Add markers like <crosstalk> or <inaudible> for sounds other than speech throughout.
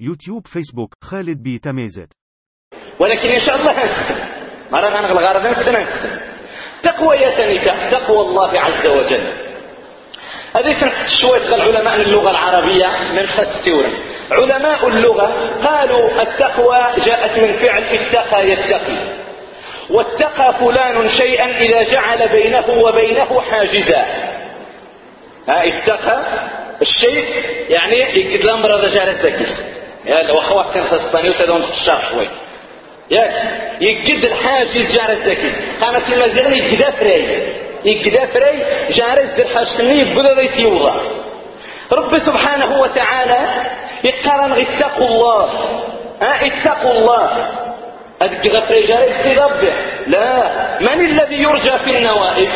يوتيوب فيسبوك خالد بي تميزت. ولكن إن شاء الله هنسن <laughs> ما راه غنغل غرض هنسن هنسن تقوى يا ثانيك تقوى الله عز وجل. هذه سنحط شوية العلماء اللغة العربية من فسورا علماء اللغة قالوا التقوى جاءت من فعل اتقى يتقي. واتقى فلان شيئا إذا جعل بينه وبينه حاجزا. ها اتقى الشيء يعني يقد الأمر هذا جار يا واخا كان فسطاني وتدون تشار شوي ياك يقد الحاجز جار الزكيس قامت المزيغ يقدا فري. يقدا فري جارز بالحاجتني يبدا ذي سيوضا رب سبحانه وتعالى يقارن اتقوا الله. ها اتقوا الله. هذيك غفري جاري لا من الذي يرجى في النوائب؟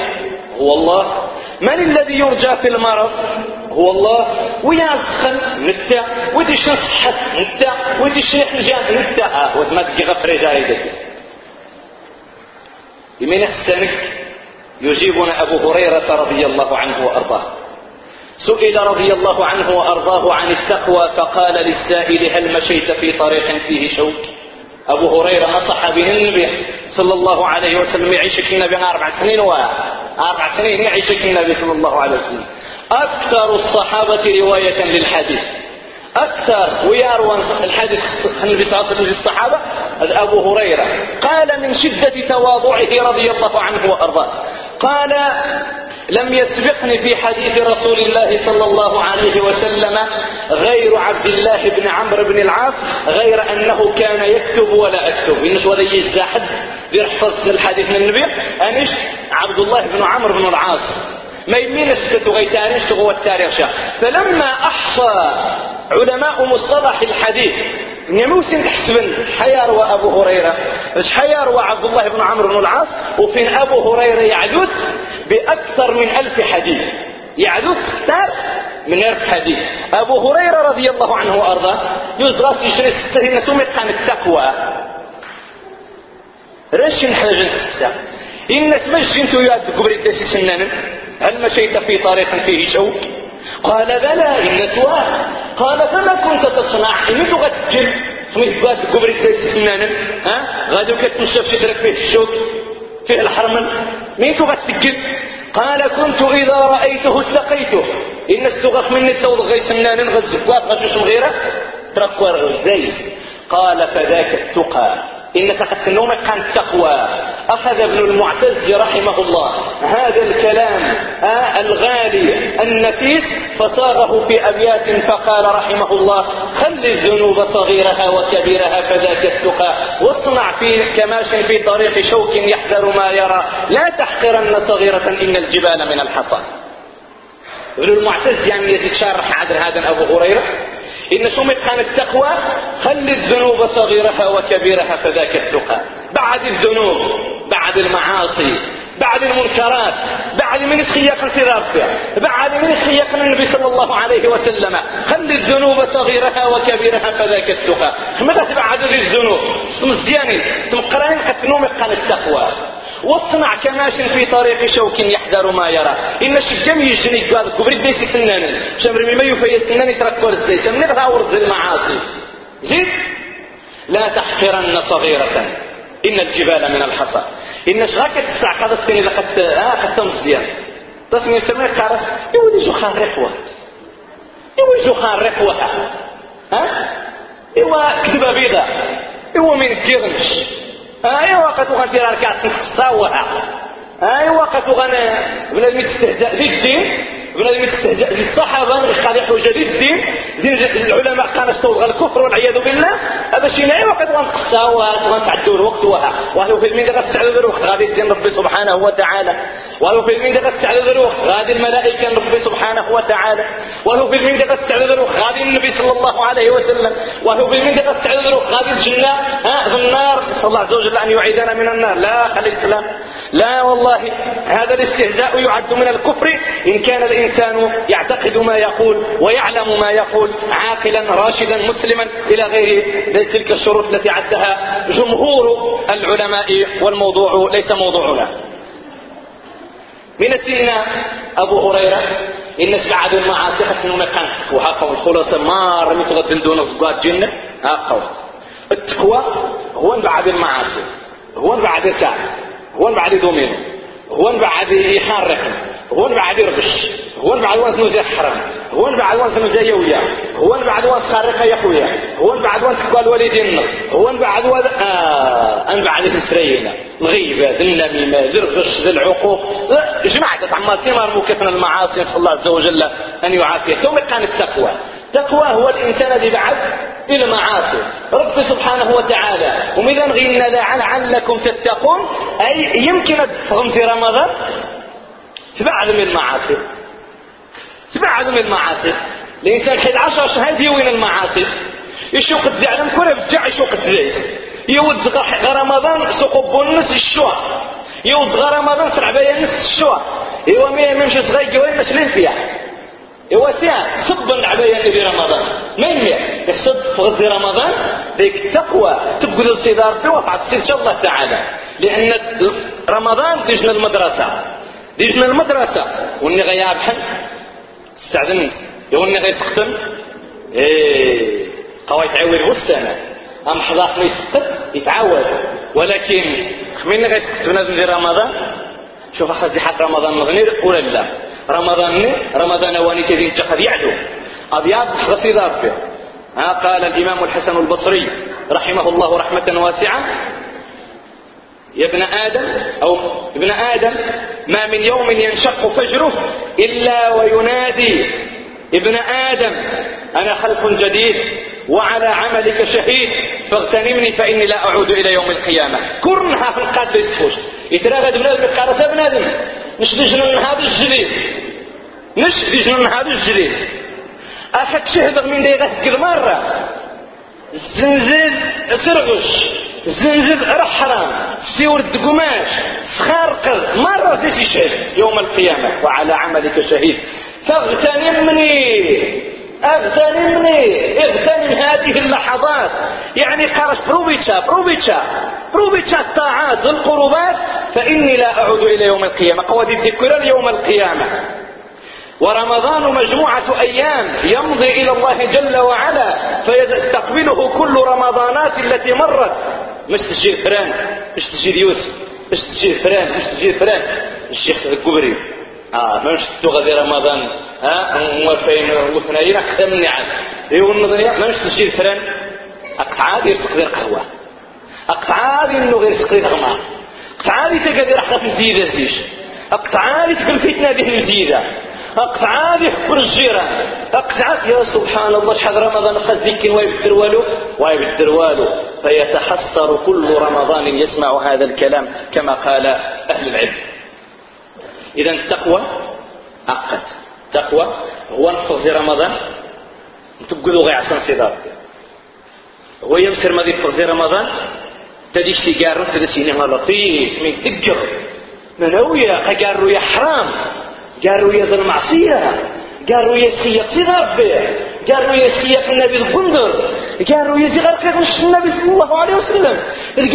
هو الله. من الذي يرجى في المرض؟ هو الله. ويا سخن نتا ودي شن صحت نتا ودي شيخ نجا نتا آه تجي غفري جاري داك يمين حسنك يجيبنا أبو هريرة رضي الله عنه وأرضاه. سئل رضي الله عنه وأرضاه عن التقوى فقال للسائل هل مشيت في طريق فيه شوك؟ أبو هريرة نصح به. النبي صلى الله عليه وسلم يعيشك النبي أربع سنين وأربع سنين يعيشك النبي صلى الله عليه وسلم. أكثر الصحابة رواية للحديث. أكثر ويروى الحديث النبي صلى الله عليه وسلم للصحابة أبو هريرة. قال من شدة تواضعه رضي الله عنه وأرضاه. قال لم يسبقني في حديث رسول الله صلى الله عليه وسلم غير عبد الله بن عمرو بن العاص غير أنه كان يكتب ولا أكتب. إنش ولا يزاحد يحفظ الحديث من النبي. أنش عبد الله بن عمرو بن العاص. ما يمين ستة تاريخ تغوى التاريخ شا. فلما أحصى علماء مصطلح الحديث نموسن تحسبن حيار وأبو هريرة؟ حيار وعبد الله بن عمرو بن العاص؟ وفين أبو هريرة يعدد بأكثر من ألف حديث. يعدد كتار من ألف حديث. أبو هريرة رضي الله عنه وأرضاه يزرى في شريط ستة نسومي كان التقوى. رش نحن ستة إن اسمش جنتو ياد قبري تسي سنان هل مشيت في طريق فيه شوك؟ قال بلى إن سواه قال فما كنت تصنع؟ إن تغتل سميت قاد قبري تسي سنان ها؟ غادي كتنشف شدرك فيه الشوك فيه الحرمل مين تغتل قال كنت إذا رأيته اتقيته إن استغف مني التوض غي سنان غد زقات غد غيره. تركوا الغزي قال فذاك التقى. إنك قد تنومك عن التقوى أخذ ابن المعتز رحمه الله هذا الكلام آه الغالي النفيس فصاغه في أبيات فقال رحمه الله خل الذنوب صغيرها وكبيرها فذاك التقى واصنع في كماش في طريق شوك يحذر ما يرى لا تحقرن صغيرة إن الجبال من الحصى. ابن المعتز يعني يتشارح عدل هذا أبو هريرة؟ إن سمت كان التقوى خل الذنوب صغيرها وكبيرها فذاك التقى. بعد الذنوب بعد المعاصي بعد المنكرات بعد من خياق انتظارته بعد من خياق النبي صلى الله عليه وسلم. خل الذنوب صغيرها وكبيرها فذاك التقى. ماذا بعد الذنوب؟ مزيانين تمقرين نوم كان التقوى. واصنع كماش في طريق شوك يحذر ما يرى. إن الشجم يجني قال كبري بيسي سنان شمر ما يفيا سنان تركور الزي سمني غاور المعاصي. زيد لا تحقرن صغيرة. إن الجبال من الحصى. إن شغاك تسع قد السنة لقد آه قد تمزيان تصني يسمي قارس يولي جو خان رقوة يولي جو خان رقوة ها؟ إيوا كذبة بيضة. إيوا من كيرنش. أي وقت غندير ركعه نقصاوها أي وقت غن بنادم يتستهزأ بالدين بنادم يتستهزأ بالصحابة غادي حوجة للدين دين العلماء قالوا استوى الكفر والعياذ بالله. هذا شيء نعي وقت غنقصاوها غنتعدوا الوقت وها. وهو في المين غتسعد الوقت. غادي يدين ربي سبحانه وتعالى. وهو في المين غتسعد الوقت. غادي الملائكة ربي سبحانه وتعالى. وهو في المين غتسعد الوقت. غادي النبي صلى الله عليه وسلم. وهو في المين غتسعد الوقت. غادي الجنة ها في النار. نسأل الله عز وجل أن يعيدنا من النار. لا خلي الإسلام لا والله هذا الاستهزاء يعد من الكفر. إن كان الإنسان يعتقد ما يقول ويعلم ما يقول عاقلا راشدا مسلما إلى غير تلك الشروط التي عدها جمهور العلماء والموضوع ليس موضوعنا. من السنة أبو هريرة بعد المعاصي خاصنا ما كانت وهاكا الخلاصة ما رميت غد دون صقات جنة. هاكا التقوى هو بعد المعاصي. هو بعد الكعب هو بعد دومينو هو بعد يحرق هو بعد يربش هو بعد وانس زي حرام هو بعد وانس زي يويا. هو بعد وانس خارق يا خويا هو بعد وانس قال والدين هو بعد وانس آه أن بعد السرينا الغيبة النميمة الغش العقوق جماعة تعمل ثمار مكثنا المعاصي نسأل الله عز وجل أن يعافيه ثم كان التقوى التقوى هو الإنسان الذي بعد إلى معاصي رب سبحانه وتعالى. ومذا غينا لعلكم تتقون. أي يمكن تفهم في رمضان؟ تبعد من المعاصي. تبعد من المعاصي. الإنسان حيد عشر شهر وين المعاصي. يشوق الزعلم كله بتاع يشوق الزيس يود رمضان سقوب النس الشوى يود رمضان سرع بيا نص الشوى إيوا مي يمشي صغير وين مش فيها إيوا سيا صب العباية في رمضان. ما يمي يصب في غزي رمضان. ذيك التقوى. تبقى الصدار في وقع إن شاء الله تعالى. لأن رمضان تجنا المدرسة. تجنا المدرسة. واني غياب حن. استعذنت يوني غيسختم إيه قوي تعور وسطنا أم حضاق ما يسقط يتعود ولكن من غيسقط بنادم في رمضان. شوف اخذ حق رمضان مغنير ولا لا؟ رمضان رمضان واني تدين تقد يعلو ابيض غسي ضربه ها قال الإمام الحسن البصري رحمه الله رحمة واسعة يا ابن آدم أو ابن آدم ما من يوم ينشق فجره إلا وينادي ابن آدم أنا خلق جديد وعلى عملك شهيد فاغتنمني فإني لا أعود إلى يوم القيامة. كرنها في القادر يسفوش يتراغد بنادم قارس بنادم نش دجنن هذا الجليد؟ نش دجنن هذا الجليد؟ أخذ شهد من دي غسك مرة. زنزل سرغش زنزل رحرام. سيورد قماش سخارقل مرة ديسي شهد يوم القيامة وعلى عملك شهيد. فاغتنمني اغتنمني اغتنم هذه اللحظات. يعني خرج بروبيتشا بروبيتشا بروبيتشا الطاعات والقربات فإني لا أعود إلى يوم القيامة. قوادي الذكر يوم القيامة. ورمضان مجموعة أيام يمضي إلى الله جل وعلا فيستقبله كل رمضانات التي مرت. مش تجي مش تجي يوسف مش تجي فران مش تجي فران الشيخ الكبري. آه ما مشتو غادي رمضان. ها؟ موافقين وثنايين أكثر من عام يقول النظريه ما مشت تجي اقطع يرسق غير قهوة. اقطع انه غير سقي غما اقطع تقدر حتى في الزيدة زيش. تقول فتنة به الزيدة اقطع يحفر الجيران اقطع يا سبحان الله شحال رمضان خذ ذيك ويبدر والو؟ ويبدر والو. فيتحسر كل رمضان يسمع هذا الكلام كما قال أهل العلم. إذا التقوى عقد التقوى هو نفض رمضان. تقولوا غير عشان صدار هو يمسر ما في رمضان. تدي سيجار تدي سينما لطيف من تجر من هو قارو يا حرام؟ قارو يا ذا المعصية. قالوا يسخي ربي. قالوا يسخي النبي البندر قالوا يزي غرق مش النبي صلى الله عليه وسلم.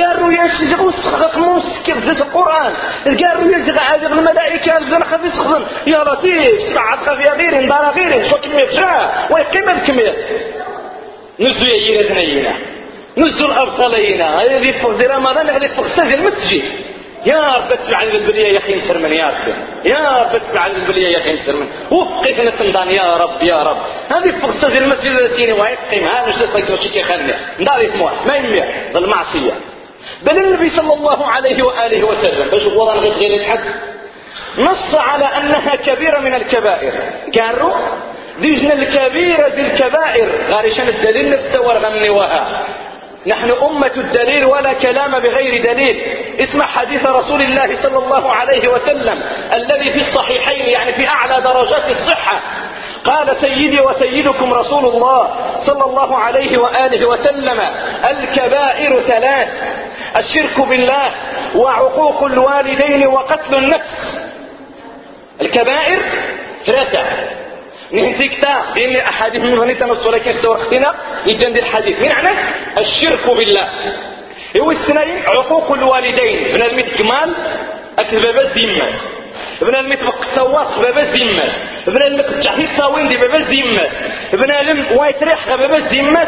قالوا يسخي وسخ موس كيف في القرآن. قالوا يزي عادي الملائكة الزن خفي سخن. يا لطيف سبعة خفي غير دار غير. شو كمية جاء وكمل كمية نزو يجينا ثنينا نزو الأبطالينا هذه في رمضان هذه في غسل المسجد. يا رب تسمع عن البلية يا أخي نسر من يا رب يا رب تسمع عن البلية يا أخي وفقي نتندان يا رب يا رب. هذه فرصة المسجد التي ويقيم هذا مش لسه وشي كيخلي نداري اسمه ما يمي المعصية. بل النبي صلى الله عليه وآله وسلم. باش هو غير غير الحد نص على أنها كبيرة من الكبائر. قالوا ديجنا الكبيرة دي الكبائر. غارشان الدليل نفسه ورغنوها نحن أمة الدليل ولا كلام بغير دليل. اسمع حديث رسول الله صلى الله عليه وسلم الذي في الصحيحين يعني في أعلى درجات الصحة. قال سيدي وسيدكم رسول الله صلى الله عليه وآله وسلم الكبائر ثلاث الشرك بالله وعقوق الوالدين وقتل النفس. الكبائر ثلاثة. نهدي كتاب لأن أحاديث من غنية نص ولكن سورختنا يجند الحديث. من معنى الشرك بالله. هو السنين عقوق الوالدين. من الميت كمال أكذب بس ديما بنا المتبق التواق باباز ديمات بنا المتجع في الطاوين دي باباز ديمات بنا لم وايتريح باباز ديمات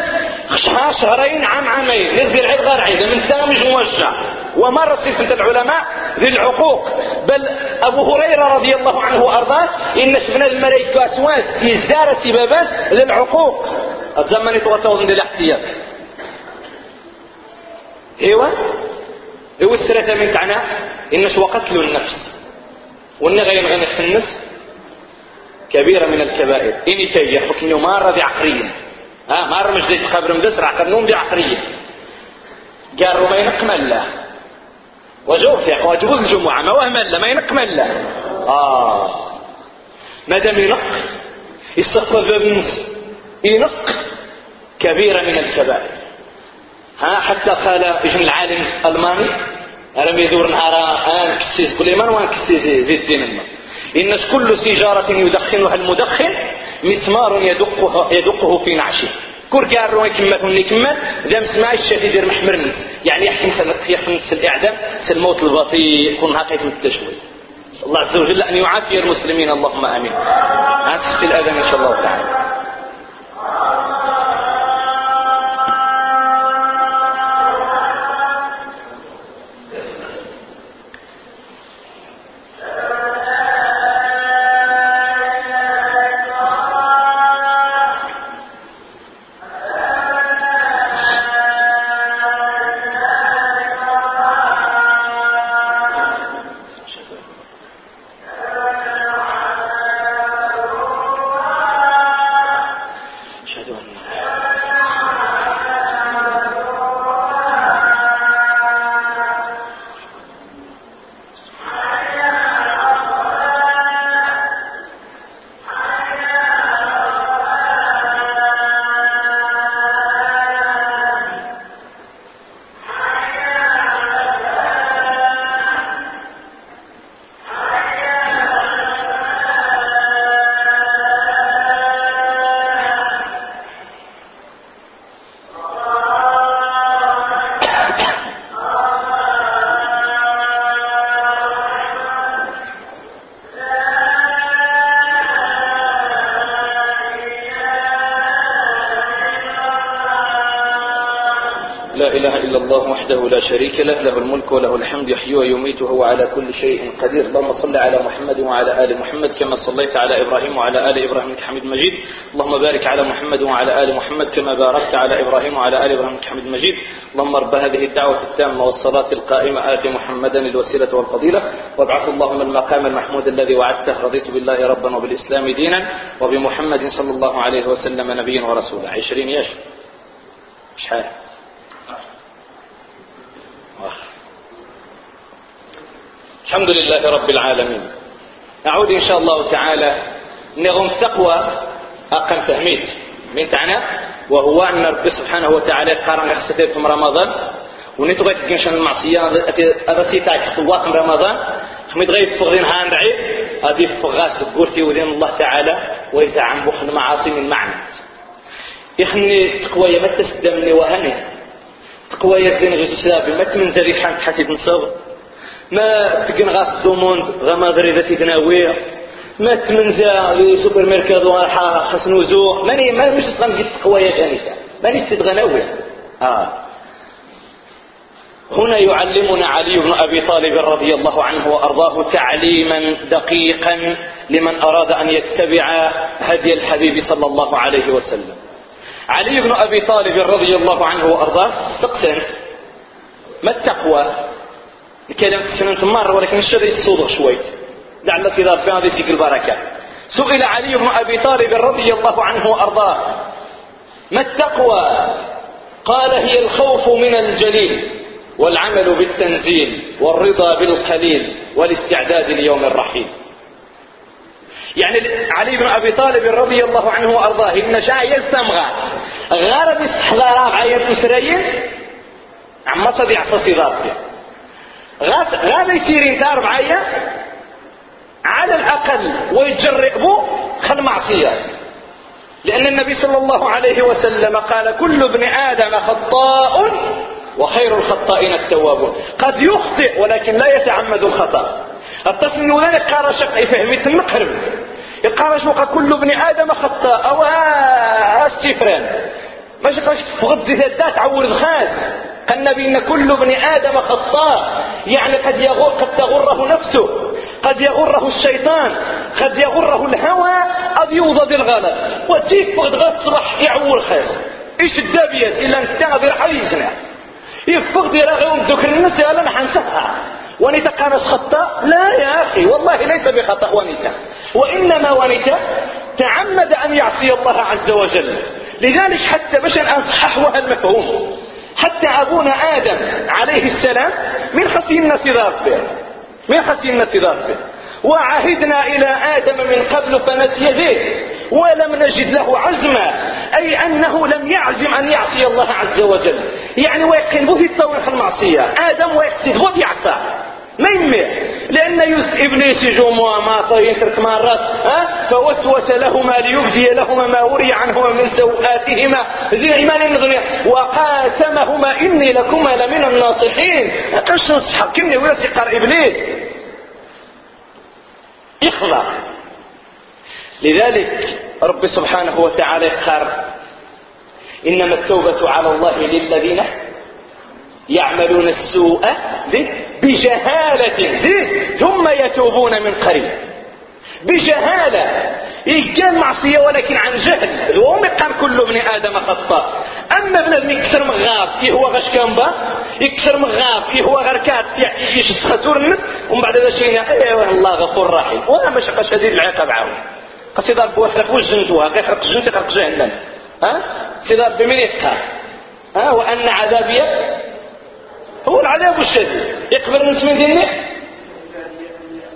شهر شهرين عام عامين. نزل عيد غير عيد. من تامج موجع ومر صفة العلماء ذي العقوق. بل أبو هريرة رضي الله عنه وأرضاه إن شفنا الملائكة أسواس يزدار سبابات ذي العقوق. الزمن توتوضن ذي الاحتياط ايوا ايوا السرة من تعنى إنش وقتل النفس. وإن غير غنى النفس كبيرة من الكبائر. إني تيجي حكمي مارة ذي عقرية ها مارة مش ذي قبر مدسر عقرنون ذي عقرية قالوا ما ينقمل له وجوف يا اخوة جبوز الجمعة ما وهم له ما ينقمل له آه. ما دام ينق يستقبل باب ينق كبيرة من الكبائر. ها حتى قال اجن العالم الألماني رم يدور نهار ان كسيز كليمان وان كسيز زيد الدين الماء إن كل سيجارة يدخنها المدخن مسمار يدقه, يدقه في نعشه. كور قال روي كما كوني كما ذا مسمع الشيخ يدير محمر الناس. يعني يحكم يحكم الإعدام. الموت البطيء. يكون هكا التشوي الله عز وجل أن يعافي المسلمين. اللهم آمين. هذا الاذان إن شاء الله تعالى. لا شريك له له الملك وله الحمد يحيي ويميت وهو على كل شيء قدير. اللهم صل على محمد وعلى آل محمد كما صليت على إبراهيم وعلى آل إبراهيم إنك حميد مجيد. اللهم بارك على محمد وعلى آل محمد كما باركت على إبراهيم وعلى آل إبراهيم إنك حميد مجيد. اللهم رب هذه الدعوة التامة والصلاة القائمة. آت محمدا الوسيلة والفضيلة. وابعث اللهم المقام المحمود الذي وعدته. رضيت بالله ربا وبالإسلام دينا. وبمحمد صلى الله عليه وسلم نبيا ورسولا. عشرين يش شحال الحمد لله رب العالمين. نعود إن شاء الله تعالى نغم التقوى أقم تهميد من تعنى؟ وهو أن رب سبحانه وتعالى قارن يخستير في رمضان. ونتغير تكنشان المعصية. هذا سيتاك خطوات رمضان. خميت غير فغدين هان رعي. هذه فغاس بقورتي ودين الله تعالى. ويزعم بخل المعاصي من معنى. إخني تقوى ما تسدمني وهني. تقوى يزين غير ما تمنزل حانت حتى تنصب ما تكن غاس دوموند غما ذا تتناوي ما تمنزا سوبر ميركادو حسن وزو ماني ما مش تغنجي قوايا جانيتا ماني تتغناوي آه. هنا يعلمنا علي بن أبي طالب رضي الله عنه وأرضاه تعليما دقيقا لمن أراد أن يتبع هدي الحبيب صلى الله عليه وسلم. علي بن أبي طالب رضي الله عنه وأرضاه استقسم. ما التقوى؟ الكلام تسنن مرة ولكن الشر يصوض شويت. لعل في هذا يسيق البركة. سئل علي بن أبي طالب رضي الله عنه وأرضاه ما التقوى؟ قال هي الخوف من الجليل والعمل بالتنزيل والرضا بالقليل والاستعداد ليوم الرحيل. يعني علي بن أبي طالب رضي الله عنه وأرضاه إن شاء يلتمغى غارب استحضار عيب إسرائيل عما صدي عصصي ذاتي غادا يصير انت أربعة على الأقل ويتجرئ خل معصية لأن النبي صلى الله عليه وسلم قال كل ابن آدم خطاء وخير الخطائين التوابون. قد يخطئ ولكن لا يتعمد الخطأ. التصميم ولا يقارا شق يفهم يتنقرب يقارا شوق كل ابن آدم خطاء. أو استفران ماشي قاش فغد زيادات عور الخاس قال بان كل ابن آدم خطاء. يعني قد يغر قد تغره نفسه قد يغره الشيطان قد يغره الهوى قد يوضد الغلط. وتيك غد صبح يعور خاس إيش الدابيات الا انت غير حريصنا يفقد يراغي ذكر الناس أنا نحنسها ونيتا كانت خطأ؟ لا يا أخي والله ليس بخطأ ونيتا وإنما ونيتا تعمد أن يعصي الله عز وجل. لذلك حتى باش أنصحه المفهوم. حتى أبونا آدم عليه السلام من خصي الناس ضربه من خصي الناس ضربه وعهدنا إلى آدم من قبل فنسي ذيه ولم نجد له عزما. أي أنه لم يعزم أن يعصي الله عز وجل. يعني ويقن به الطويق المعصية. آدم ويقصد به يعصى ما يمه لأن إبليس جموع ما طيب مرات ها؟ فوسوس لهما ليبدي لهما ما وري عنهما من سوآتهما ذي إيمان الدنيا. وقاسمهما إني لكما لمن الناصحين. قش نصحك كني ولا سقر إبليس؟ يخضع لذلك رب سبحانه وتعالى قال إنما التوبة على الله للذين يعملون السوء بجهالة ثم يتوبون من قريب. بجهالة. كان معصية ولكن عن جهل. وهم قال كل ابن آدم خطاء. أما ابن يكسر مغاف إيه هو غش كامبا يكسر مغاف إيه هو غركات يشد خسور الناس؟ ومن بعد ذا شيء أيوه الله غفور رحيم. وأنا مش شديد العقاب عاون. قصي ضرب وحرق وجنتوها كيحرق الجنت يحرق جهنم. ها؟ سيضرب بمن يتقى ها؟ وأن عذابي هو العذاب الشديد. يقبل من ديني؟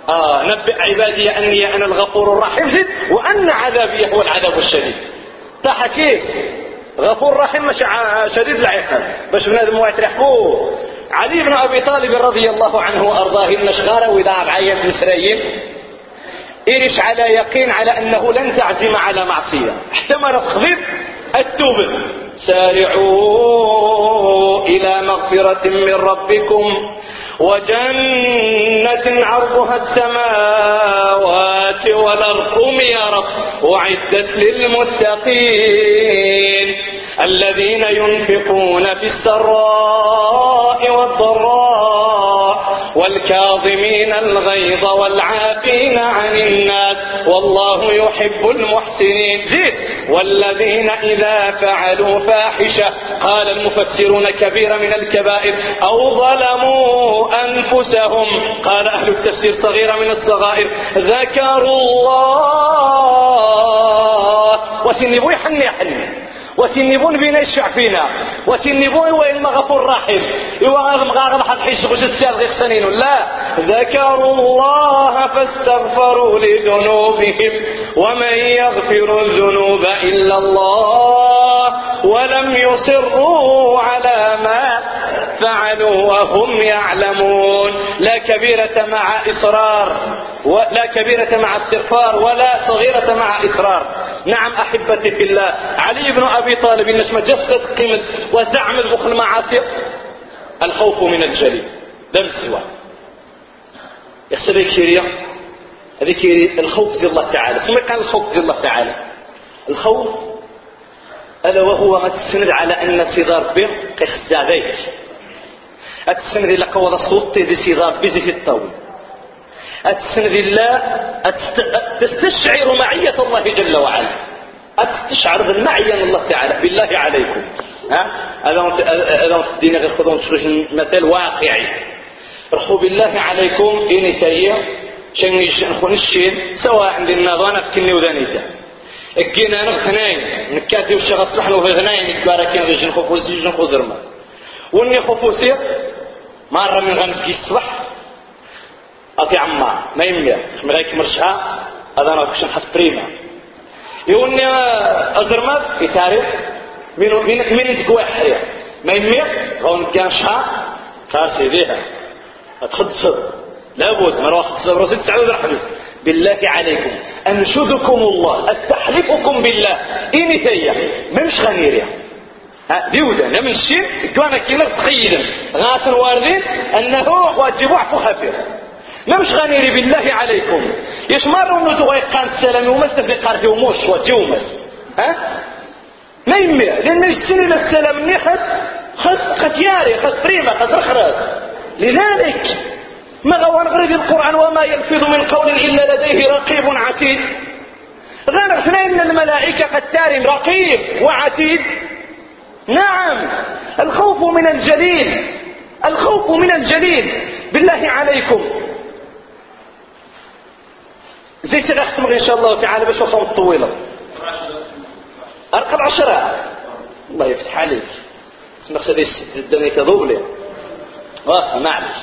آه نبئ عبادي أني أنا الغفور الرحيم. وأن عذابي هو العذاب الشديد. تحكيس غفور رحيم مش شديد العقاب باش بنادم واحد يحكوه علي بن أبي طالب رضي الله عنه وأرضاه النشغارة وإذا عيات إسرائيل إيرش على يقين على أنه لن تعزم على معصية. احتمل خفيف التوبة. سارعوا إلى مغفرة من ربكم وجنة عرضها السماوات والأرض يا رب أعدت للمتقين الذين ينفقون في السراء والضراء والكاظمين الغيظ والعافين عن الناس والله يحب المحسنين والذين إذا فعلوا فاحشة قال المفسرون كبيرة من الكبائر أو ظلموا أنفسهم قال أهل التفسير صغيرة من الصغائر ذكروا الله. وسنبوا يحني يحني وتنبون بين يشفع فينا. وتنبون وإن غفور رحيم. يوغم غاغم حد حيش سيال غير سنين. لا. ذكروا الله فاستغفروا لذنوبهم ومن يغفر الذنوب إلا الله ولم يصروا على ما فعلوا وهم يعلمون. لا كبيرة مع إصرار. ولا كبيرة مع استغفار ولا صغيرة مع إصرار. نعم أحبتي في الله علي بن أبي طالب ما جسد قيمة وزعم البخل معاصي الخوف من الجليل دم السوا يخسر كيريا هذيك الخوف زي الله تعالى. ثم قال الخوف زي الله تعالى؟ الخوف ألا وهو ما تسند على أن سيدار بي قيخزع ذيك أتسند إلا قوة صوتي دي سيدار بي زي الطاول أتسند الله تستشعر معية الله جل وعلا. أتستشعر بالمعية الله تعالى. بالله عليكم. هذا تدينا غير خذون مثال واقعي. رخوا بالله عليكم. إني تايا شن نخون الشين سواء عند النظانة كني وذانيتا اكينا نغناين نكاتي وش غصلح له غناين كبارا كان غيجن خفوسي جن خزرما وني خفوسي مرة من غنبكي الصبح. أطي عما ما يمير مغايك مرشها هذا أنا كشن حس بريما يقولني أزرمات في تاريخ؟ من من من يتقوى حريا ما يمير غون كان شها كاسي ذيها أتخد لابد مرة واحد صدر رصيد تعود الحديث بالله عليكم أنشدكم الله أستحلفكم بالله. إني تيا مش غنيريا ديودا لمن الشيء كان كينا تخيلا غاسن واردين. أنه واجب خفير ما مش غنيري بالله عليكم. يش مرة ونوتو غيقان السلام وما استفي قارتي وموش ومس. ها؟ ما يمي لأن السن إلى السلام مني خس خس قتياري خس بريمة خس رخرز لذلك ما غوان غريب القرآن وما يلفظ من قول إلا لديه رقيب عتيد. غير اثنين الملائكة قد تارم رقيب وعتيد. نعم. الخوف من الجليل. الخوف من الجليل. بالله عليكم. زي تغختم إن شاء الله تعالى باش وقت طويلة. ارقم عشرة. الله يفتح عليك. اسمك سدي الدنيا تضوبلي آه معلش.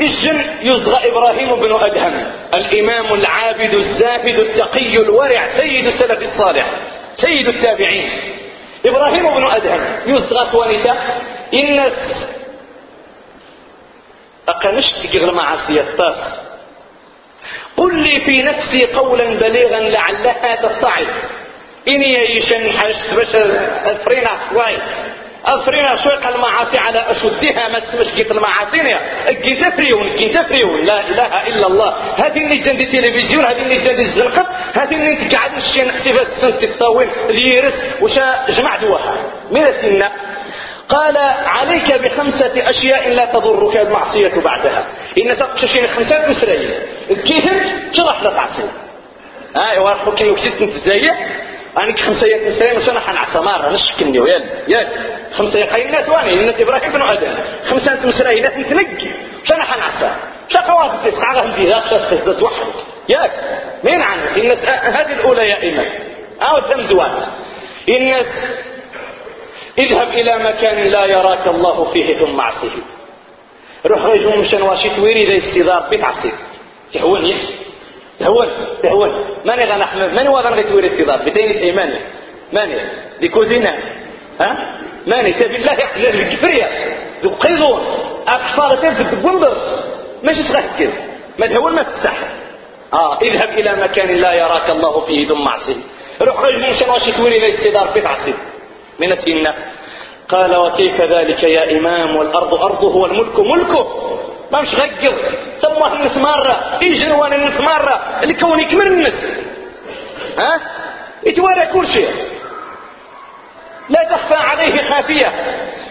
الجن يصغى إبراهيم بن أدهم الإمام العابد الزاهد التقي الورع سيد السلف الصالح سيد التابعين. إبراهيم بن أدهم يصغى سوانيتا الناس أقنشت تقغل معصية الطاس قل لي في نفسي قولا بليغا لعلها تتعظ إني يشن حشت باش أفرينا شوي أفرينا شوي المعاصي على أشدها ما تسمش قيت المعاصي قيت فريون قيت فريون لا إله إلا الله. هذه اللي جند التلفزيون هذه اللي جند الزنقط هذه اللي تقعد نشي نحسبها السنت الطويل اليرس وشا جمع دوها من السنة؟ قال عليك بخمسة أشياء لا تضرك المعصية بعدها. إن تقششين خمسات مسرية شرح لا تعصي. هاي وارفو كي انت زي أنا خمسة مسرية مش أنا حنعصى مرة نشكني ويا يا خمسة قينات واني إن إبراهيم بن عدن خمسة مسرية لا تنتنقي مش أنا حنعصى شقوات تسعى لهم بها تخزت وحدك ياك مين عنك الناس هذه الأولى يا إمام أو التمزوات الناس اذهب إلى مكان لا يراك الله فيه ثم عصيه روح رجل مشان واشي تويري ذا استضار بيت عصيب تهون يحكي تهون تهون. ماني غنحمد ماني واغن غيتويري استضار بدين الايمان ماني دي كوزينة. ها؟ ماني تبي الله يحلل الكفرية ذو قيضون اكفار تنفذ بندر ماشي تغكر. ما تهون ما تسح آه اذهب إلى مكان لا يراك الله فيه ثم عصيه روح رجل مشان واشي تويري ذا استضار بيت عصيب من السنة. قال وكيف ذلك يا إمام؟ والأرض أرضه والملك ملكه. ما مش غقر سموه الناس مرة يجروا الناس مرة الكون يكمل الناس. ها؟ يتوارى كل شيء. لا تخفى عليه خافية.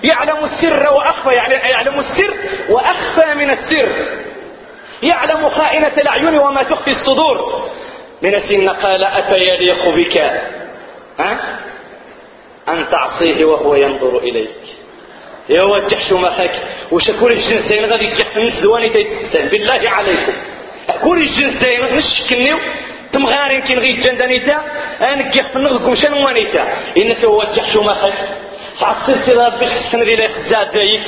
يعلم السر وأخفى يعني يعلم السر وأخفى من السر. يعلم خائنة الأعين وما تخفي الصدور. من السن قال أفيليق بك. ها؟ أن تعصيه وهو ينظر إليك. يا وجه شو مخك وشكور الجنسين غادي يجح دواني تيتسان بالله عليكم. كل الجنسين نشكنيو تمغارين كي نغي جندانيتا انك نغكم شنو وانيتا إن سوى وجه شو مخك تعصرت باش تسندي لي خزاد دايك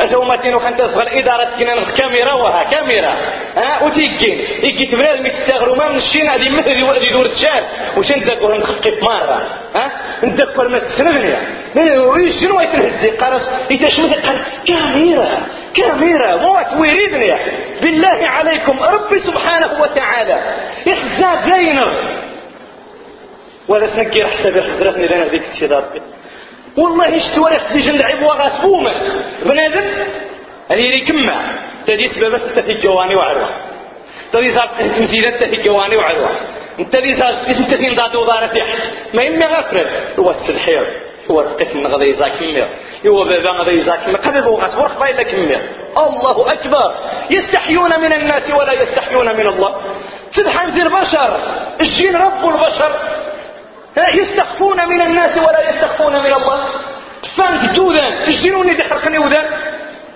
هما تينو خانت تبغى إدارة كنا كاميرا وها كاميرا. ها وتيجين. يجي تبرا المستغرو ما منشين هذه مثل وادي دور تشال انت تقول نخقف مرة ها تقول ما تسندني شنو يتنهزي قرص يتشمت قال كاميرا. كاميرا. موت ويريدني. بالله عليكم ربي سبحانه وتعالى. إخزاد زينر ولا سنقي حسابي خزرتني لنا ذيك الشيطان والله اشتوى يخدج العب وغاسبومة بنادم؟ هذه لي كما تدي سبب في الجواني وعروة. تدي صار تمثيلات في الجواني وعروة. انت اللي صار انت في نضاد فيح ما يمي غفر هو السلحير هو القسم غدا يزاك مير. هو بابا غدا يزاك مير. قبل بو غاس ورخ بايلا كمير. الله أكبر. يستحيون من الناس ولا يستحيون من الله. سبحان ذي البشر. الجين رب البشر. يستخفون من الناس ولا يستخفون من الله. دوذان الجنون دي حرقني وذان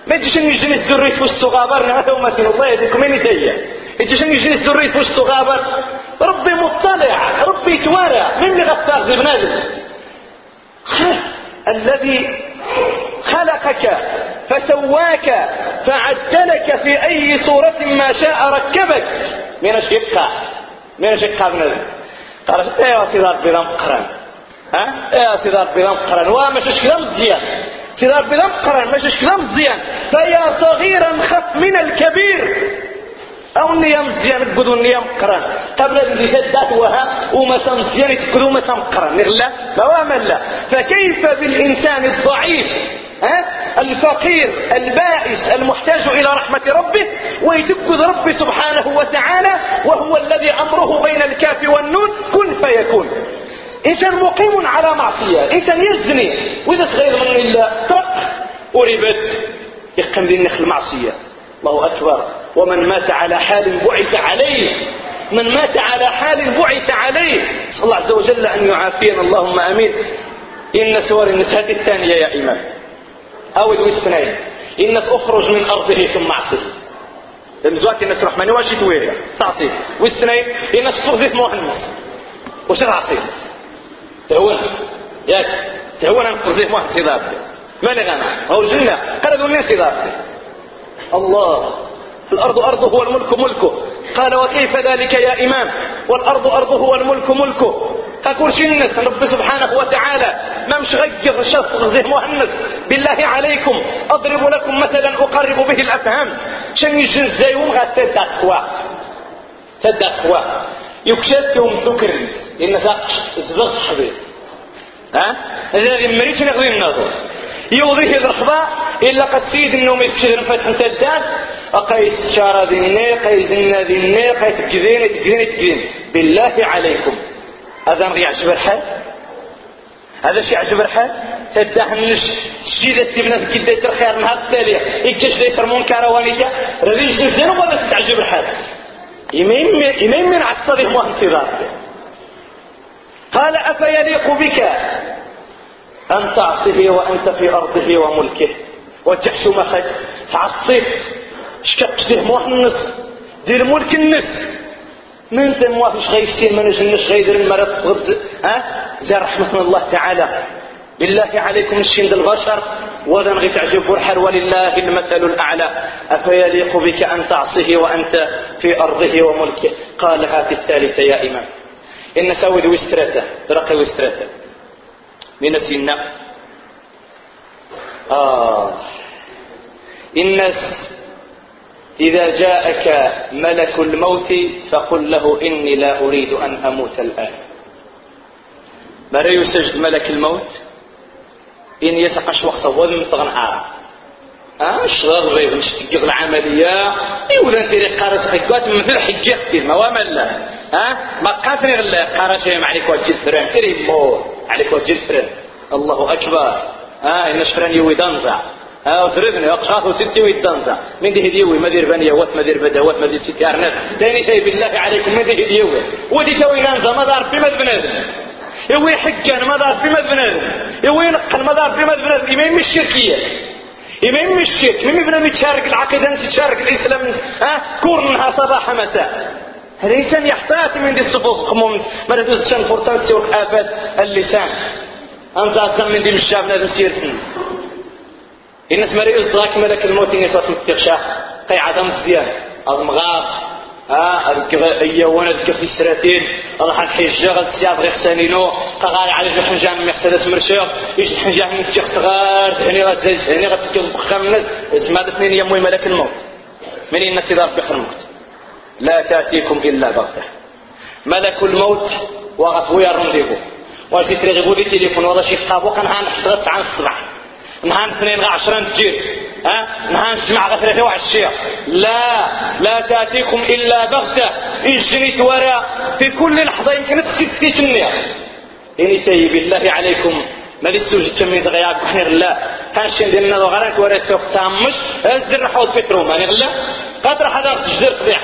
ما تجيش نجي الزري في وسط غابر. <laughs> هذا وما الله يهديكم من يديا يجيش نجي الزري في وسط غابر. ربي مطلع ربي توارى من اللي غفار ذي بنادم؟ <laughs> الذي خلقك فسواك فعدلك في أي صورة ما شاء ركبك. من الشقة من الشقة بنادم. قالت إيه سيدي ربي مقرن ها؟ إيه سيدي ربي مقرن ومش كلام مزيان سيدي ربي مقرن مش كلام مزيان فيا صغيرا خف من الكبير. أو النية مزيان تقولوا النية مقرن قبل اللي ذات وها؟ وما مزيان تقولوا ما مقرن لا. لا لا. فكيف بالإنسان الضعيف؟ ها؟ الفقير البائس المحتاج إلى رحمة ربه ويتبكذ ربي سبحانه وتعالى وهو الذي أمره بين الكاف والنون كن فيكون. إنسان مقيم على معصية. إنسان يزني. وإذا صغير من الله ترك. وربت يقم ذي المعصية الله أكبر. ومن مات على حال بعث عليه. من مات على حال بعث عليه. صلى الله عز وجل أن يعافينا. اللهم أمين. إن سور النساء الثانية يا إمام. أو الوسنين الناس أخرج من أرضه ثم عصيه المزوات الناس رحماني واش تويريا تعصي. والسنين الناس تغزيت مهنس وش تعصي تهون. ياك. تهون أن تغزيت مهنس إضافة ما نغانا هو الجنة قردوا الناس إضافة الله. الأرض أرضه والملك ملكه. قال وكيف ذلك يا إمام؟ والأرض أرضه والملك ملكه. أقول شنس رب سبحانه وتعالى؟ ما مش غير شخص غزيه مهنس بالله عليكم أضرب لكم مثلا أقرب به الأفهام. شن يجن زيهم غا تدى أخوا تدى أخوا يكشتهم ذكر. إن زبط حبيب. ها؟ هذا مريتش نغذي النظر. يوضيه الرخبة إلا قد سيد النوم يكشف فتح تدان أقيس شارة ذني قيس ذني قيس تكذين تكذين بالله عليكم. هذا ما يعجب الحال هذا شيء يعجب الحال تدهنش الشيء ذا تبنى كده الخير نهار التالية إكاش ليس المنكر وانية رذيش نزين ولا تتعجب الحال إمين من عصره وانتظار قال أفيليق بك أن تعصيه وأنت في أرضه وملكه؟ وتحش مخد تعصيت شكاك مهنس دير ملك النس من انت موافش غيفسين ما نجنش غيدر المرض غبز ها؟ زي رحمة الله تعالى. بالله عليكم الشين البشر ولا نغي تعجب برحر ولله المثل الأعلى. أفيليق بك أن تعصيه وأنت في أرضه وملكه؟ قالها في الثالثة يا إمام. إن سود وسترته رقي وسترته. من سينا آه الناس إذا جاءك ملك الموت فقل له إني لا أريد أن أموت الآن. مرة يسجد ملك الموت؟ إن يسقش وقت وذن فغنعار آه الشغل غير نشتقق العملية. يولا ندير قارس حقات مثل حقيقتي ما وملا ها ما قاتني غلا قارس عليك وجه الفران إري مو عليك وجه الفران الله أكبر. ها إن شفران يوي دنزع ها وزربني وقشاط ستي ويدنزع من دي هديوي مدير بنية. وات مدير بدوات مدير ستي؟ أرنب. تاني تاي بالله عليكم. من دي هديوي ودي توي نانزا ما دار في مد بنادم. يوي حقان. ما دار في مد بنادم. يوي نقل. ما دار في مد بنادم. إمام مش شركية إمام مش شرك مين بنا تشارك العقيدة تشارك. الإسلام ها؟ كورنها صباح مساء. الإنسان يحتاط من دي الصفوف قمومت. ما ندوز تشان فرطان تيوك اللسان. أنت أصلا من دي مشاب نادم سيرتين الناس مري إصداك ملك الموت إني صوت متغشا قي عدم الزيان. المغاف ها القضية وأنا في السراتين. راح الحجة غد السياط غير حسانينو قغالي على جو حنجان مرسيدس مرشيق يجي حنجان من تيغ صغار. هني غتزج هني غتكل بخام الناس اسمها سنين يموي ملك الموت. من الناس إذا ربي الموت. لا تأتيكم إلا بغتة. ملك الموت وغطويا رنديبو. واجي ترغبو لي تليفون ولا شي قابو كان حضرت عن الصباح. نهان اثنين عشرين تجير ها؟ نهان سمع غثرة وعشية لا لا تأتيكم إلا بغتة. إجريت وراء في كل لحظة يمكن تسكتي تنيا إني تي بالله عليكم. ما دي سوجد تميز غياب. <laughs> بحني غلا كان شين ديالنا غرات ورا سوق تامش ازر حوض بترو ماني غلا قدر حدا تجدر قضيح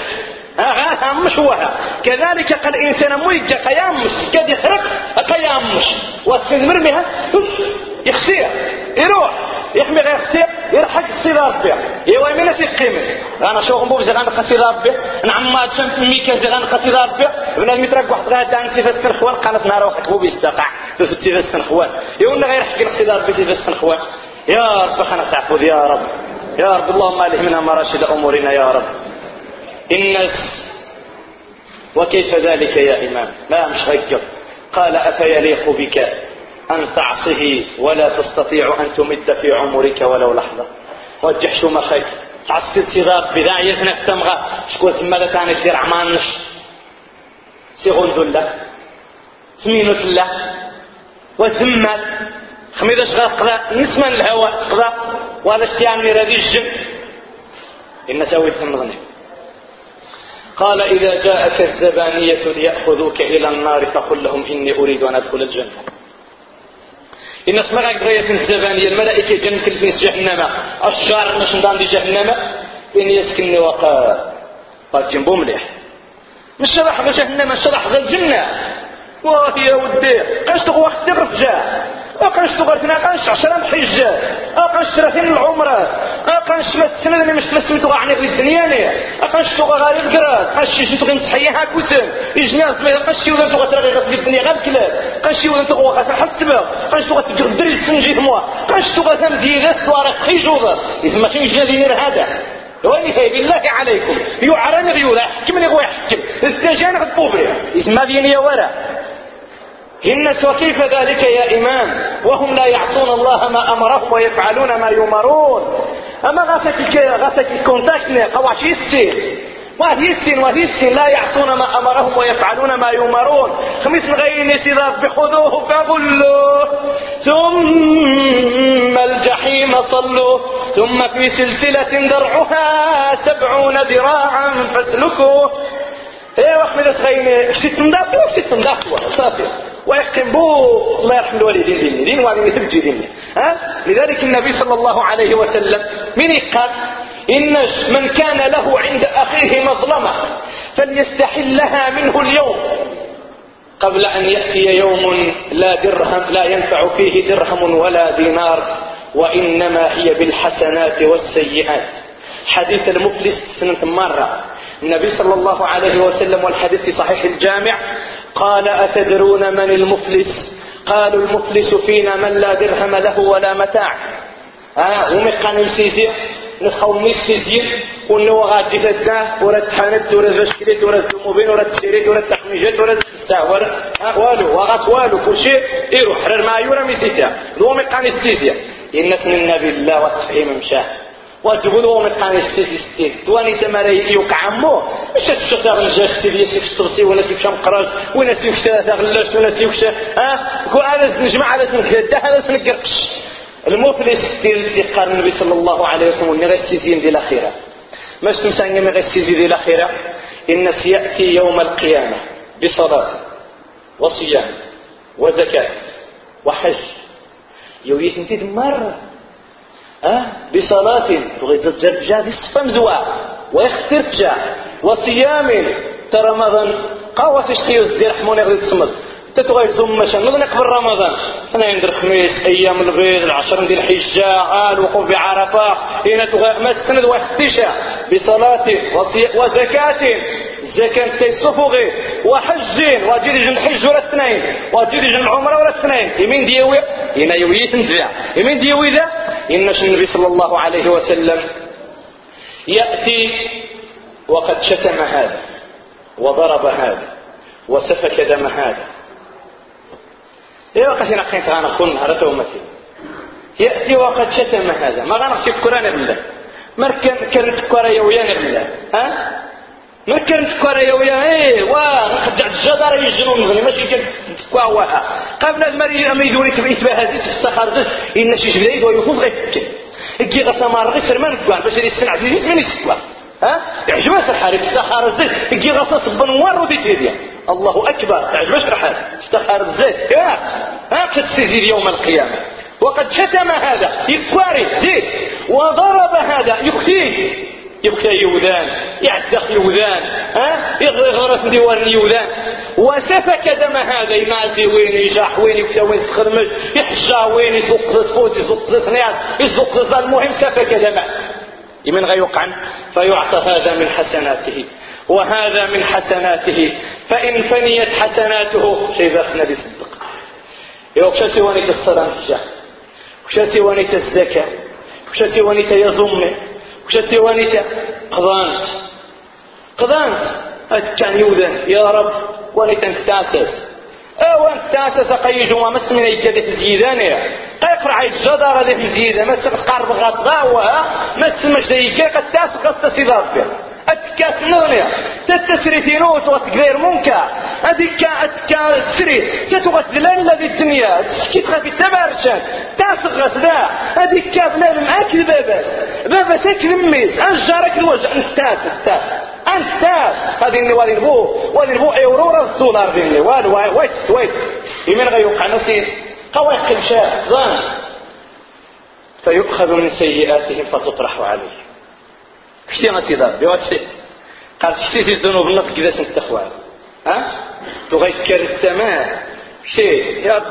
ها مش هو كذلك قال الإنسان مو يجا قيامش. قد يخرق قيامش. والسنمر بها يخسير يروح يحمي غير خسير يرحق خسير ربي. ايوا من سي قيمة؟ أنا شو غنبو زي غنقى خسير ربي. نعم ما تشم ميكا زي غنقى خسير ربي. بنادم يترك واحد غادا عن سيف السنخوان قالت نهار واحد بيستقع في سيف السنخوان. يقولنا غير حق خسير ربي سيف السنخوان. يا رب خنا تعفو يا رب. يا رب اللهم ألهمنا مراشد أمورنا يا رب. الناس وكيف ذلك يا إمام؟ لا مش غير قال أفيليق بك؟ أن تعصه ولا تستطيع أن تمد في عمرك ولو لحظة. وجح شو ما خير تعصي صغار بذا يزنك تمغى. شكون ثم كان يدير عمانش سيغون ذلة. سمينو الله وثمات خميدة شغال قضاء. نسمن الهواء قضاء. وهذا اشتيان من الجن. إن سويت النظني قال إذا جاءك الزبانية ليأخذوك إلى النار فقل لهم إني أريد أن أدخل الجنة. إن اسمها قرية الزبانية الملائكة جنة في جهنم. الشعر مش نضان دي جهنم. إن يسكنني وقال قد جنبو مليح. مش شرح جهنم شرح ذا الجنة. وهي ودي. قاش وقت الرجال أقنش تغرتنا أقنش عشرة حجة أقنش ثلاثين العمرة أقنش ما السنة اللي مش تلسم تغعني في الدنيا ني أقنش تغى غاري القراد قنش يجي تغي مسحيها كوسم إجناز ما قنش يوضن تغى ترغي في الدنيا غير كلاب قنش يوضن تغوى خاصة حسبة قنش تغى تقدر السنجي موا قنش تغى ثم ديغاس توارق خيجوضة إذا ما شي جنة هذا. واني هي بالله عليكم. يعرن غيولا حكم لي غو يحكم التجان غد بوبري. اسمها دينيا ورا. الناس وكيف ذلك يا إمام وهم لا يعصون الله ما أمرهم ويفعلون ما يمرون. أما غاسك غاسك كونتاكتنا قواش يستين وهي السن وهي السن لا يعصون ما أمرهم ويفعلون ما يمرون. خميس غير سلاف بخذوه فغلوه. ثم الجحيم صلوه. ثم في سلسلة درعها سبعون ذراعا فاسلكوه. إيه وحمد سغيني شتي تنضاف شتي تنضاف صافي. ويحكم بو الله يرحم الوالدين ديني. دين وعلي تبجي ديني. ها؟ لذلك النبي صلى الله عليه وسلم من قال إن من كان له عند أخيه مظلمة فليستحلها منه اليوم. قبل أن يأتي يوم لا درهم لا ينفع فيه درهم ولا دينار وإنما هي بالحسنات والسيئات. حديث المفلس سنة مرة. النبي صلى الله عليه وسلم والحديث في صحيح الجامع قال أتدرون من المفلس؟ قالوا المفلس فينا من لا درهم له ولا متاع. ها؟ ومي كانوا يسيزي نسخو ميسيزي ونو غادي فداه ورا تحانت ورا فاشكريت ورا الزموبين ورا التشريت ورا التحميجات ورا التعور والو وغاس والو كل شيء يروح. حرر ما يورا ميسيزي دو مي كان يسيزي الناس من النبي الله والتفهيم مشاه وتقولوا من قاني ستي ستي تواني تماري يوك عمو مش تشتغل الجاش تبي تفطرسي ولا تمشى مقراج ولا تمشي غلاش ولا تمشي ها؟ كو على نجمع على سنكدا على سنكرقش المفلس ديال قال النبي صلى الله عليه وسلم ني غير ديال الاخره ماش تنسى غير السيزين ديال الاخره الناس ياتي يوم القيامة بصلاة وصيام وزكاة وحج. يويت انت مره أه؟ بصلاة. تغي تجرجا في الصفة مزوع. ويخترجا وصيام. ترى رمضان. قاوس اشتيوز دير حموني غير تصمد تتغير ثم مشان. نظن قبل رمضان. سنة عند الخميس أيام البيض العشر ديال الحجة الوقوف بعرفة. هنا تغير ما السند واختشا بصلاة. وزكاة. الزكاة تيصفغي وحج. واجي جن الحج ولا الاثنين واجي جن العمرة ولا الاثنين يمين ديوي هنا يويت نزع يمين ديوي ذا إنش النبي صلى الله عليه وسلم يأتي وقد شتم هذا وضرب هذا وسفك دم هذا. إيه وقت نقين غانا خون نهارته ومتي يأتي وقد شتم هذا. ما في القرآن بالله مركن كرت كورا يويان بالله ها؟ مركن كورا يويا إيه وا نخجع الجدار يجرون غني ماشي كنت كواها قبل المري اميدوني تبيت بهذه تستخرج. إن شي جديد ويخوف غير يجي غسا مار غير سرمان كوان باش يسنع عزيز من يسكوا ها؟ يعجبها الحال الزيت يجي غسا صب نوار ودي تيديا. الله أكبر. تعجبش الحال استخار الزيت ها ها تتسيزي يوم القيامة. وقد شتم هذا يكواري زيت وضرب هذا يكتيه يبكى يوذان يعتق يوذان ها؟ يغرس ديوان يوذان. وسفك دم هذا يمازي وين يجاح وين يكتا وين يستخدمش يحجا وين يسوق فوت يسوق صنيعات يسوق المهم سفك دمه. من غيوقع فيعطى هذا من حسناته. وهذا من حسناته. فإن فنيت حسناته شيء ذاك نبي صدق. يوكشا سوانيت الصلاة وكشا سوانيت الزكاة. وكشا سوانيت يزمه وش وانيتا قضانت. قضانت. كان يوذن. يا رب وانيتا تأسس. أو انت تأسس قيج وما مس من يجد زيدان قيقر جدا غادي في زيدة. مس قرب غطاء مس مش ديك قد تاس قد تصيدات أتكا سنونيا تتسري في نوت وتقدير منكا هذيك أتكا تسري تتغت دلال الذي الدنيا. تسكت في التبارشان تاسغ ذا هذيك بلال معاك باباس باباس هاك الميز أجارك الوجه. انتاس انتاس انتاس هذه اللي والي البو والي البو ايورو راس الدولار ديني والو ويت ويت يمين غيوقع نسيت قواقل شاه ظن فيؤخذ من سيئاتهم فتطرح عليه. كشتي غاسي ضربي واتشتي قال شتي في الذنوب النط كذا سنت اخوان ها تغيكر التمام شيء يا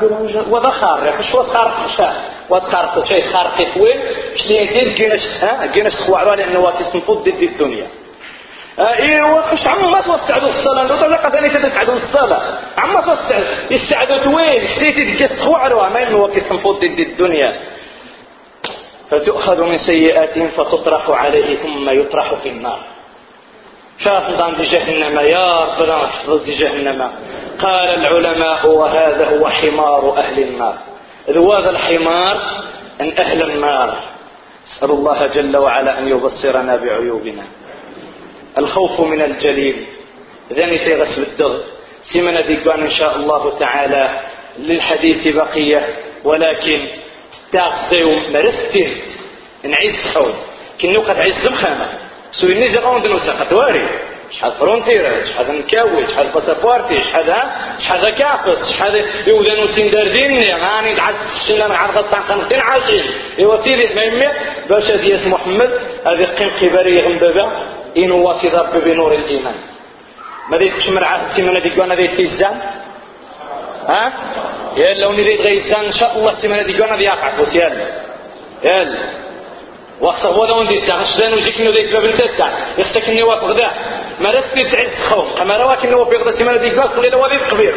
وذا خارق شو خارق شا وتخارق شيء خارق وين شتي يدير كيناش ها كيناش تخوع لأنه واتس نفض ضد الدنيا ايوا خش عما توسعدوا الصلاه لو طلقت ثاني تسعدوا الصلاه عما توسعد يستعدوا وين شتي تدقس تخوع ما وكيس نفض ضد الدنيا فتؤخذ من سيئاتهم فتطرح عليه ثم يطرح في النار. شاف نظام جهنم يا احفظ جهنم. قال العلماء وهذا هو حمار أهل النار. ذو الحمار أن أهل النار. أسأل الله جل وعلا أن يبصرنا بعيوبنا. الخوف من الجليل. ذني في غسل الدغ. سيمنا ديقان إن شاء الله تعالى للحديث بقية. ولكن تاغزيو مرستين نعيز خول كنو قد عز مخامة سويني جاقون دنو ساقت واري شحال فرونتيرا شحال نكاوي شحال باسابوارتي شحال شحال كافس شحال يودانو سندار ديني غاني دعس الشلة مع الغطان قنطين عاجين. إيوا سيدي ما باش هذه اسم محمد هذه قيم كباري غنبابا إنو واسي ضرب بنور الإيمان. ما ديتكش مرعاه تيمانا ديكوانا ديت في الزام ها؟ يلا ونريد غيسان إن شاء الله السيمانه دي قلنا دي يقع بس يلا. يلا. وخص هو دون دي تاع شدان وجيك نو ديك باب الدتا يخصك إني واقف غدا ما راسي تعز خوم كما رواك انه في غدا السيمانه دي قال قول له وادي كبير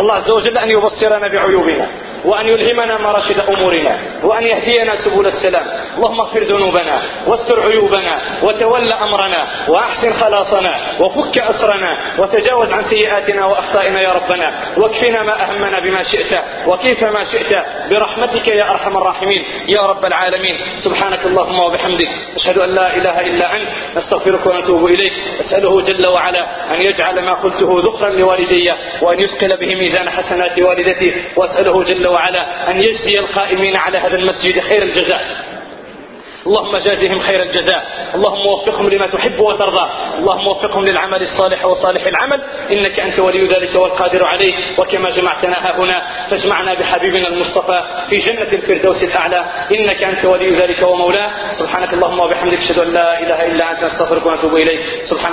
الله عز وجل أن يبصرنا بعيوبنا. وأن يلهمنا مراشد أمورنا وأن يهدينا سبل السلام. اللهم اغفر ذنوبنا واستر عيوبنا وتول أمرنا وأحسن خلاصنا وفك أسرنا وتجاوز عن سيئاتنا وأخطائنا يا ربنا. واكفنا ما أهمنا بما شئت وكيف ما شئت. برحمتك يا أرحم الراحمين. يا رب العالمين. سبحانك اللهم وبحمدك. أشهد أن لا إله إلا أنت. نستغفرك ونتوب إليك. أسأله جل وعلا أن يجعل ما قلته ذخرا لوالدي وأن يثقل به ميزان حسنات والدتي. وأسأله جل وعلا أن يجزي القائمين على هذا المسجد خير الجزاء. اللهم جازهم خير الجزاء. اللهم وفقهم لما تحب وترضى. اللهم وفقهم للعمل الصالح وصالح العمل. إنك أنت ولي ذلك والقادر عليه. وكما جمعتنا ها هنا فاجمعنا بحبيبنا المصطفى في جنة الفردوس الأعلى. إنك أنت ولي ذلك ومولاه. سبحانك اللهم وبحمدك أشهد أن لا إله إلا أنت نستغفرك ونتوب إليك. سبحان